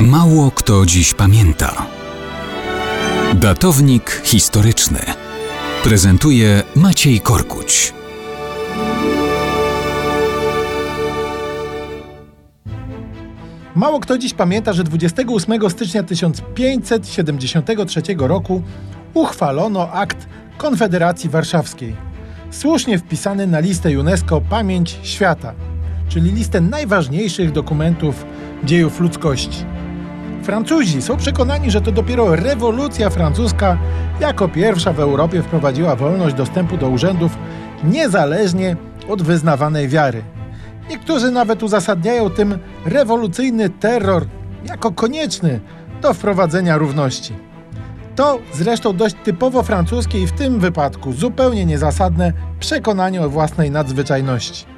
Mało kto dziś pamięta. Datownik historyczny prezentuje Maciej Korkuć. Mało kto dziś pamięta, że 28 stycznia 1573 roku uchwalono akt Konfederacji Warszawskiej, słusznie wpisany na listę UNESCO Pamięć Świata, czyli listę najważniejszych dokumentów dziejów ludzkości. Francuzi są przekonani, że to dopiero rewolucja francuska jako pierwsza w Europie wprowadziła wolność dostępu do urzędów niezależnie od wyznawanej wiary. Niektórzy nawet uzasadniają tym rewolucyjny terror jako konieczny do wprowadzenia równości. To zresztą dość typowo francuskie i w tym wypadku zupełnie niezasadne przekonanie o własnej nadzwyczajności.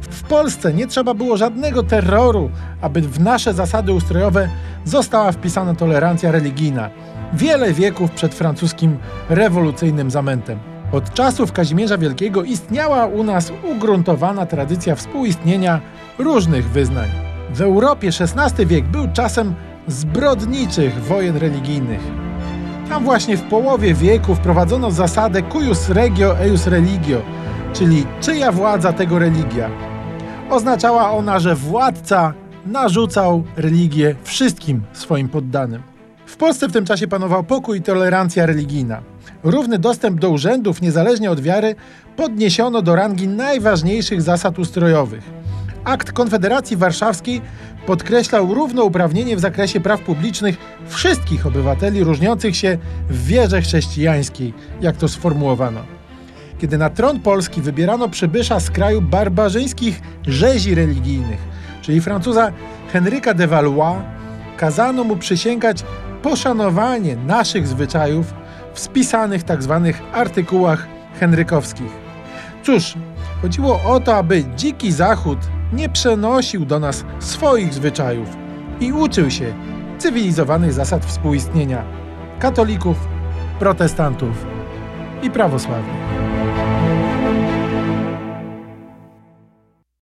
W Polsce nie trzeba było żadnego terroru, aby w nasze zasady ustrojowe została wpisana tolerancja religijna. Wiele wieków przed francuskim rewolucyjnym zamętem. Od czasów Kazimierza Wielkiego istniała u nas ugruntowana tradycja współistnienia różnych wyznań. W Europie XVI wiek był czasem zbrodniczych wojen religijnych. Tam właśnie w połowie wieku wprowadzono zasadę cuius regio eius religio, czyli czyja władza tego religia. Oznaczała ona, że władca narzucał religię wszystkim swoim poddanym. W Polsce w tym czasie panował pokój i tolerancja religijna. Równy dostęp do urzędów, niezależnie od wiary, podniesiono do rangi najważniejszych zasad ustrojowych. Akt Konfederacji Warszawskiej podkreślał równouprawnienie w zakresie praw publicznych wszystkich obywateli różniących się w wierze chrześcijańskiej, jak to sformułowano. Kiedy na tron Polski wybierano przybysza z kraju barbarzyńskich rzezi religijnych, czyli Francuza Henryka de Valois, kazano mu przysięgać poszanowanie naszych zwyczajów w spisanych tzw. Tak artykułach henrykowskich. Cóż, chodziło o to, aby dziki zachód nie przenosił do nas swoich zwyczajów i uczył się cywilizowanych zasad współistnienia katolików, protestantów i prawosławnych.